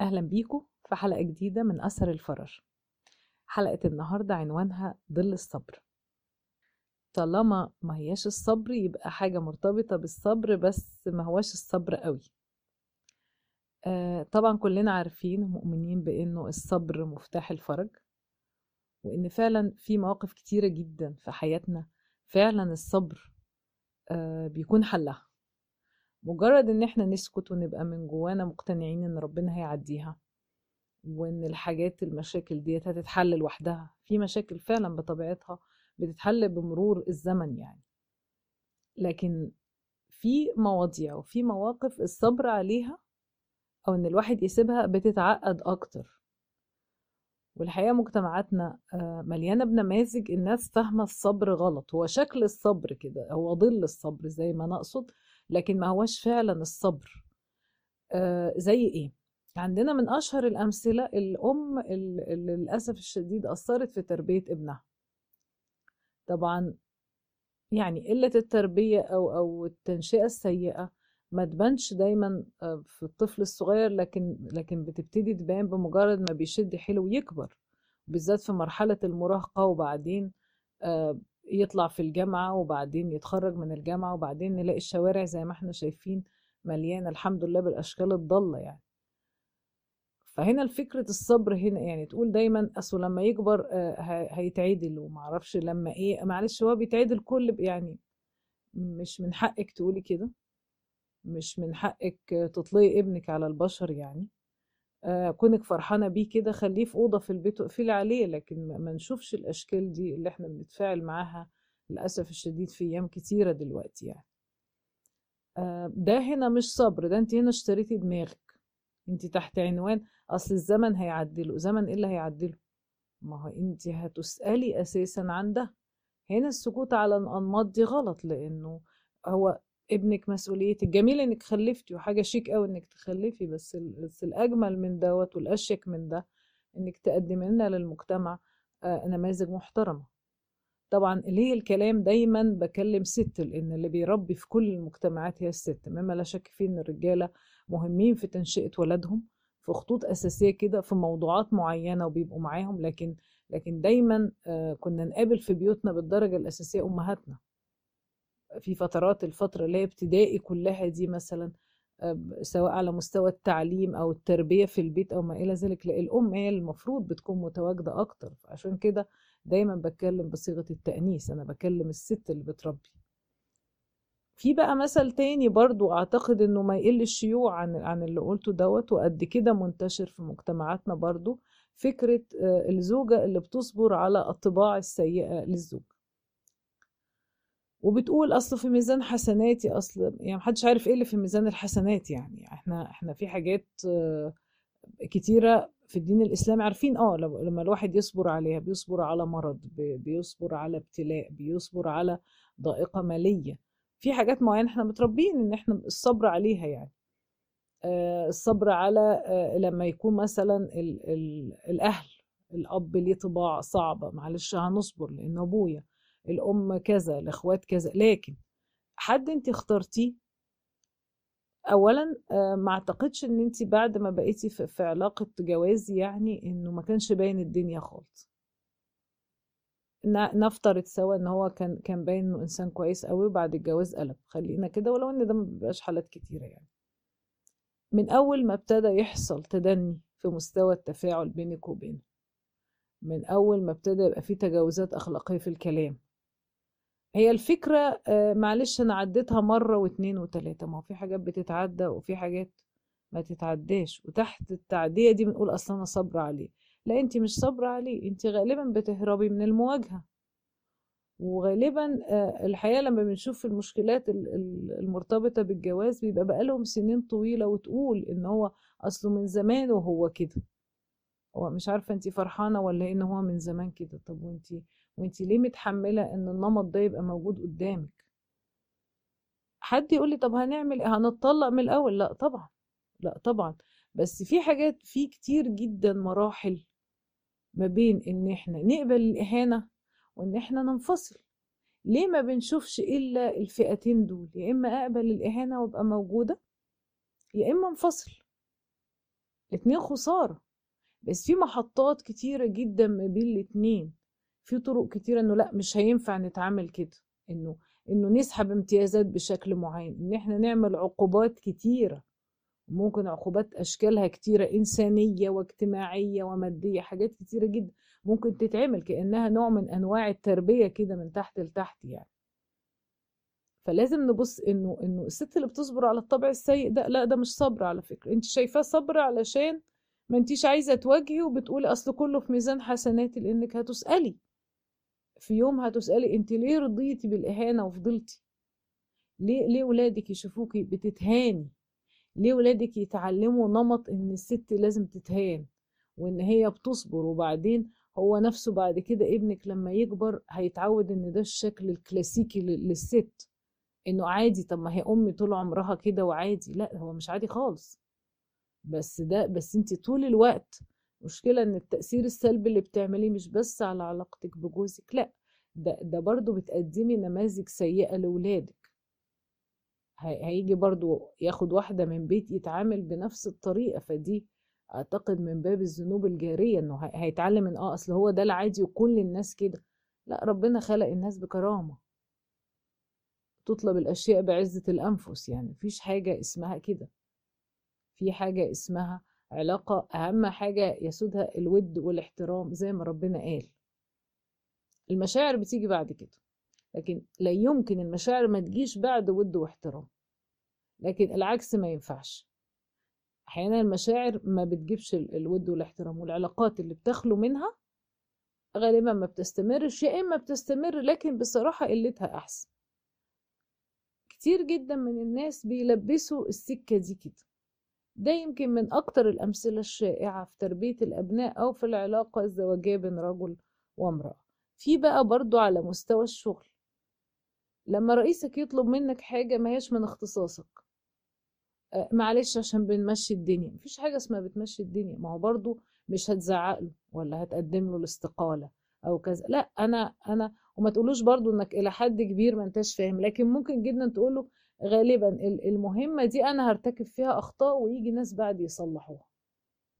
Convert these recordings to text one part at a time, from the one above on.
أهلا بيكم في حلقة جديدة من أثر الفرج. حلقة النهاردة عنوانها ظل الصبر. طالما ما هياش الصبر يبقى حاجة مرتبطة بالصبر بس ما هواش الصبر قوي. آه طبعا كلنا عارفين ومؤمنين بأنه الصبر مفتاح الفرج وإن فعلا في مواقف كتيرة جدا في حياتنا فعلا الصبر آه بيكون حلها. مجرد إن إحنا نسكت ونبقى من جوانا مقتنعين إن ربنا هيعديها وإن الحاجات المشاكل ديت هتتحل لوحدها. في مشاكل فعلا بطبيعتها بتتحل بمرور الزمن يعني. لكن في مواضيع وفي مواقف الصبر عليها أو إن الواحد يسيبها بتتعقد أكتر. والحقيقة مجتمعاتنا مليانة بنماذج الناس فاهمة الصبر غلط. هو شكل الصبر كده هو ظل الصبر زي ما نقصد لكن ما هوش فعلا الصبر. آه زي إيه؟ عندنا من أشهر الأمثلة الأم اللي للأسف الشديد اثرت في تربية ابنها. طبعا يعني قلة التربية أو أو التنشئة السيئة ما تبانش دايما في الطفل الصغير لكن لكن بتبتدي تبان بمجرد ما بيشد حيله ويكبر بالذات في مرحلة المراهقة وبعدين يطلع في الجامعة وبعدين يتخرج من الجامعة وبعدين نلاقي الشوارع زي ما إحنا شايفين مليانة الحمد لله بالأشكال الضالة يعني. فهنا الفكرة الصبر هنا يعني تقول دايما أصل لما يكبر هيتعدل ومعرفش لما إيه معلش هو بيتعدل كل يعني مش من حقك تقولي كده مش من حقك تطلقي ابنك على البشر يعني. آه كونك فرحانة بيه كده خليه في أوضة في البيت واقفلي عليه لكن ما نشوفش الأشكال دي اللي إحنا بنتفاعل معاها للأسف الشديد في أيام كتيرة دلوقتي يعني. آه ده هنا مش صبر ده انت هنا اشتريتي دماغك. انت تحت عنوان أصل الزمن هيعدله. زمن إيه اللي هيعدله؟ ما هو انت هتسألي أساسا عن ده. هنا السكوت على الأنماط دي غلط لأنه هو ابنك مسؤوليتك. جميل إنك خلفتي وحاجة شيك قوي إنك تخلفي بس بس الأجمل من دوت والأشيك من ده إنك تقدمي لنا للمجتمع نماذج محترمة. طبعا ليه الكلام دايما بكلم ست لأن اللي بيربي في كل المجتمعات هي الست. مما لا شك فيه إن الرجالة مهمين في تنشئة ولادهم في خطوط أساسية كده في موضوعات معينة وبيبقوا معاهم. لكن لكن دايما كنا نقابل في بيوتنا بالدرجة الأساسية أمهاتنا. في فترات الفترة اللي هي ابتدائي كلها دي مثلا سواء على مستوى التعليم أو التربية في البيت أو ما إلى ذلك لا الأم هي المفروض بتكون متواجدة أكتر. عشان كده دايما بتكلم بصيغة التأنيث أنا بكلم الست اللي بتربي. في بقى مثل تاني برضو أعتقد إنه ما يقلش شيوع عن عن اللي قلته دوت وقد كده منتشر في مجتمعاتنا برضو فكرة الزوجة اللي بتصبر على الطباع السيئة للزوج. وبتقول أصل في ميزان حسناتي أصل يعني محدش عارف إيه اللي في ميزان الحسنات يعني. إحنا إحنا في حاجات كتيرة في الدين الإسلامي عارفين آه لما الواحد يصبر عليها بيصبر على مرض بيصبر على ابتلاء بيصبر على ضائقة مالية. في حاجات معينة إحنا متربيين إن إحنا الصبر عليها يعني. الصبر على لما يكون مثلا ال ال الأهل الأب ليه طباع صعبة معلش هنصبر لأنه أبويا الأم كذا الأخوات كذا. لكن حد انت اخترتيه؟ اولا ما أعتقدش إن انت بعد ما بقيتي في علاقة جواز يعني إنه ما كانش باين الدنيا خالص. نفترض سوا إن هو كان كان باين إنه إنسان كويس قوي وبعد الجواز قلب. خلينا كده ولو إن ده ما بيبقاش حالات كتيرة يعني. من أول ما ابتدى يحصل تدني في مستوى التفاعل بينك وبينه من أول ما ابتدى يبقى في تجاوزات أخلاقية في الكلام هي الفكرة معلش أنا عديتها مرة واتنين وتلاتة ما هو في حاجات بتتعدى وفي حاجات ما تتعداش وتحت التعدية دي بنقول أصلا أنا صبر عليه. لا أنت مش صبر عليه أنت غالبا بتهربي من المواجهة. وغالبا الحقيقة لما بنشوف المشكلات المرتبطة بالجواز بيبقى بقالهم سنين طويلة وتقول إن هو أصله من زمان وهو كده. هو مش عارفة أنت فرحانة ولا إن هو من زمان كده. طب وأنت وانت ليه متحملة إن النمط ده يبقى موجود قدامك؟ حد يقول لي طب هنعمل إيه؟ هنتطلق من الأول؟ لأ طبعا لأ طبعا. بس في حاجات في كتير جدا مراحل ما بين إن إحنا نقبل الإهانة وإن إحنا ننفصل. ليه ما بنشوفش إلا الفئتين دول؟ يا إما أقبل الإهانة وأبقى موجودة يا إما انفصل. الاتنين خسارة. بس في محطات كتيرة جدا ما بين الاتنين. في طرق كتيرة إنه لأ مش هينفع نتعامل كده. إنه إنه نسحب امتيازات بشكل معين. إن إحنا نعمل عقوبات كتيرة. ممكن عقوبات أشكالها كتيرة إنسانية واجتماعية ومادية حاجات كتيرة جدا. ممكن تتعمل كأنها نوع من أنواع التربية كده من تحت لتحت يعني. فلازم نبص إنه إنه الست اللي بتصبر على الطبع السيء ده لأ ده مش صبر على فكرة. أنت شايفاه صبر علشان ما أنتيش عايزة تواجهي وبتقولي أصل كله في ميزان حسناتي لأنك هتسألي. في يوم هتسألي انت ليه رضيتي بالإهانة وفضلتي؟ ليه ليه ولادك يشوفوكي بتتهاني؟ ليه ولادك يتعلموا نمط إن الست لازم تتهان وإن هي بتصبر وبعدين هو نفسه بعد كده ابنك لما يكبر هيتعود إن ده الشكل الكلاسيكي للست إنه عادي طب ما هي امي طول عمرها كده وعادي لأ هو مش عادي خالص. بس ده بس انت طول الوقت مشكلة إن التأثير السلبي اللي بتعمليه مش بس على علاقتك بجوزك لأ ده, ده برضو بتقدمي نماذج سيئة لولادك. هيجي برضو ياخد واحدة من بيت يتعامل بنفس الطريقة فدي أعتقد من باب الذنوب الجارية إنه هيتعلم إن آه أصل هو ده العادي وكل الناس كده. لأ ربنا خلق الناس بكرامة. تطلب الأشياء بعزة الأنفس يعني مفيش حاجة اسمها كده. في حاجة اسمها علاقة أهم حاجة يسودها الود والاحترام زي ما ربنا قال. المشاعر بتيجي بعد كده لكن لا يمكن المشاعر ما تجيش بعد ود واحترام. لكن العكس ما ينفعش. أحيانا المشاعر ما بتجيبش الود والاحترام والعلاقات اللي بتخلو منها غالبا ما بتستمرش يا إما بتستمر لكن بصراحة قلتها أحسن. كتير جدا من الناس بيلبسوا السكة دي كده. ده يمكن من أكتر الأمثلة الشائعة في تربية الأبناء أو في العلاقة الزوجية بين رجل وامرأة. في بقى برضو على مستوى الشغل. لما رئيسك يطلب منك حاجة ما هيش من اختصاصك. آه معلش عشان بنمشي الدنيا. مفيش حاجة اسمها بتمشي الدنيا. ما هو برضو مش هتزعق له ولا هتقدم له الاستقالة أو كذا. لا أنا أنا وما تقولوش برضو إنك إلى حد كبير ما أنتش فاهم. لكن ممكن جدا تقوله غالبا المهمة دي أنا هرتكب فيها أخطاء ويجي ناس بعد يصلحوها.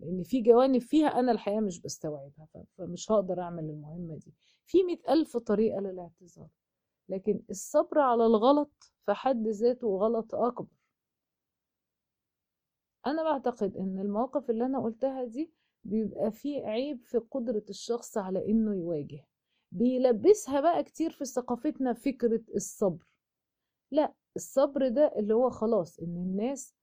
لأن في جوانب فيها أنا الحقيقة مش بستوعبها فمش هقدر أعمل المهمة دي. في مئة ألف طريقة للاعتذار لكن الصبر على الغلط في حد ذاته غلط أكبر. أنا بعتقد إن المواقف اللي أنا قلتها دي بيبقى فيه عيب في قدرة الشخص على إنه يواجه. بيلبسها بقى كتير في ثقافتنا فكرة الصبر. لا الصبر ده اللي هو خلاص إن الناس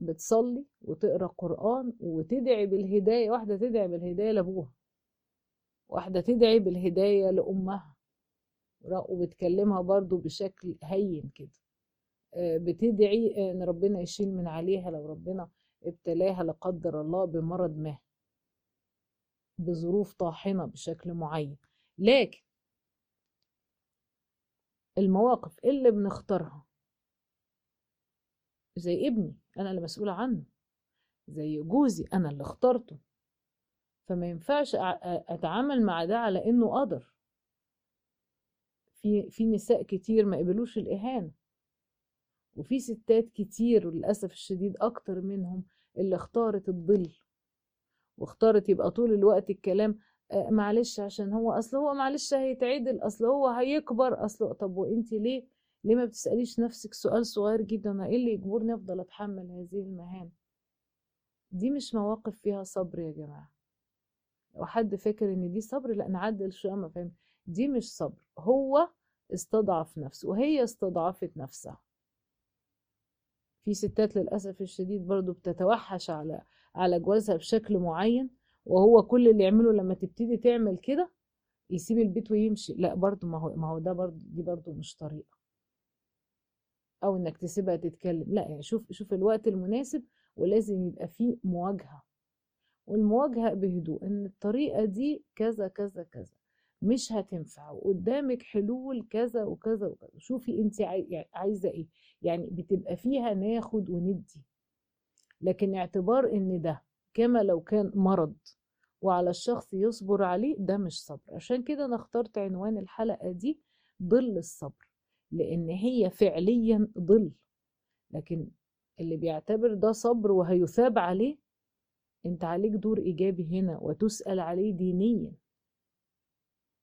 بتصلي وتقرأ قرآن وتدعي بالهداية واحدة تدعي بالهداية لأبوها واحدة تدعي بالهداية لأمها وبتكلمها برضو بشكل هين كده. بتدعي إن ربنا يشيل من عليها لو ربنا ابتلاها لا قدر الله بمرض ما بظروف طاحنة بشكل معين. لكن المواقف اللي بنختارها. زي ابني أنا اللي مسؤولة عنه. زي جوزي أنا اللي اخترته. فما ينفعش أتعامل مع ده على إنه قدر. في في نساء كتير ما قبلوش الإهانة. وفي ستات كتير للأسف الشديد أكتر منهم اللي اختارت الظل. واختارت يبقى طول الوقت الكلام معلش عشان هو أصل هو معلش هيتعدل أصل هو هيكبر أصل طب وأنت ليه؟ ليه ما بتسأليش نفسك سؤال صغير جدا؟ إيه اللي يجبرني أفضل أتحمل هذه المهام؟ دي مش مواقف فيها صبر يا جماعة. لو حد فاكر إن دي صبر لا نعدل شوية ما فاهم دي مش صبر هو استضعف نفسه وهي استضعفت نفسها. في ستات للأسف الشديد برضو بتتوحش على على جوازها بشكل معين. وهو كل اللي يعمله لما تبتدي تعمل كده يسيب البيت ويمشي. لا برضو ما هو ما هو ده برضو دي برضو مش طريقة. أو إنك تسيبها تتكلم. لا يعني شوف شوف الوقت المناسب ولازم يبقى فيه مواجهة. والمواجهة بهدوء إن الطريقة دي كذا كذا كذا. مش هتنفع. وقدامك حلول كذا وكذا وكذا. شوفي انت عايزة إيه. يعني بتبقى فيها ناخد وندي. لكن اعتبار إن ده كما لو كان مرض وعلى الشخص يصبر عليه ده مش صبر. عشان كده أنا اخترت عنوان الحلقة دي ظل الصبر لأن هي فعليا ظل. لكن اللي بيعتبر ده صبر وهيثاب عليه أنت عليك دور إيجابي هنا وتسأل عليه دينيا.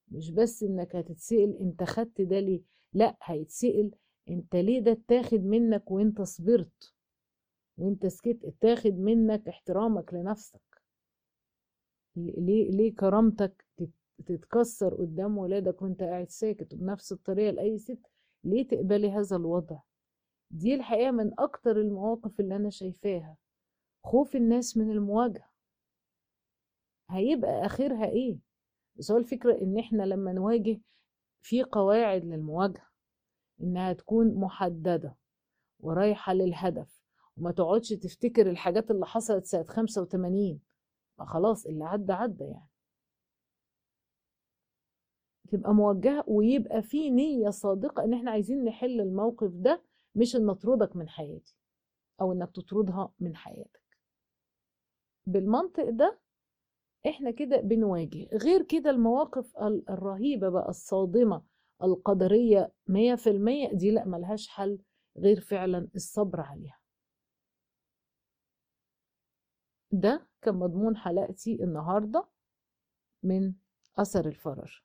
مش بس إنك هتتسأل أنت خدت ده ليه لأ هيتسأل أنت ليه ده اتاخد منك وأنت صبرت. وانت سكت اتاخد منك احترامك لنفسك. ليه ليه كرامتك تتكسر قدام ولادك وانت قاعد ساكت وبنفس الطريقة لأي ست؟ ليه تقبلي هذا الوضع؟ دي الحقيقة من أكتر المواقف اللي أنا شايفاها. خوف الناس من المواجهة. هيبقى آخرها إيه؟ بس هو الفكرة إن إحنا لما نواجه في قواعد للمواجهة إنها تكون محددة ورايحة للهدف. وما تقعدش تفتكر الحاجات اللي حصلت سنة 85 ما خلاص اللي عدى عدى يعني. تبقى موجهة ويبقى في نية صادقة إن إحنا عايزين نحل الموقف ده مش إن نطردك من حياتي أو إنك تطردها من حياتك. بالمنطق ده إحنا كده بنواجه. غير كده المواقف الرهيبة بقى الصادمة القدرية مية في المية دي لأ ملهاش حل غير فعلا الصبر عليها. ده كان مضمون حلقتي النهاردة من أثر الفرج